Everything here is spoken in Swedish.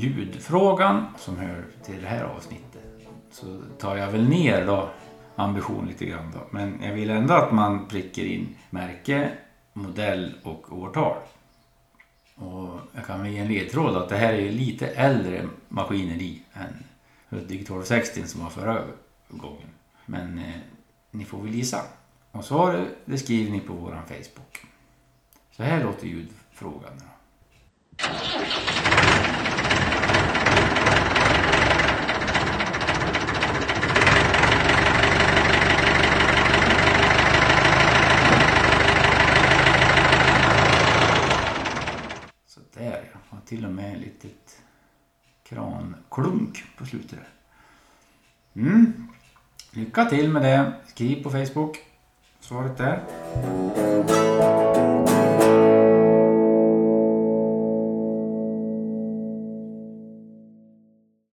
ljudfrågan som hör till det här avsnittet så tar jag väl ner då ambition lite grann då. Men jag vill ändå att man prickar in märke, modell och årtal. Och jag kan väl ge en ledtråd att det här är lite äldre maskineri än Hudik 1260 som var förra gången. Men eh, ni får väl gissa. Och svaret det skriver ni på våran Facebook. Så här låter ljudfrågan. Då. Där ja. Och till och med ett litet kranklunk på slutet där. Mm. Lycka till med det. Skriv på Facebook. Svaret där.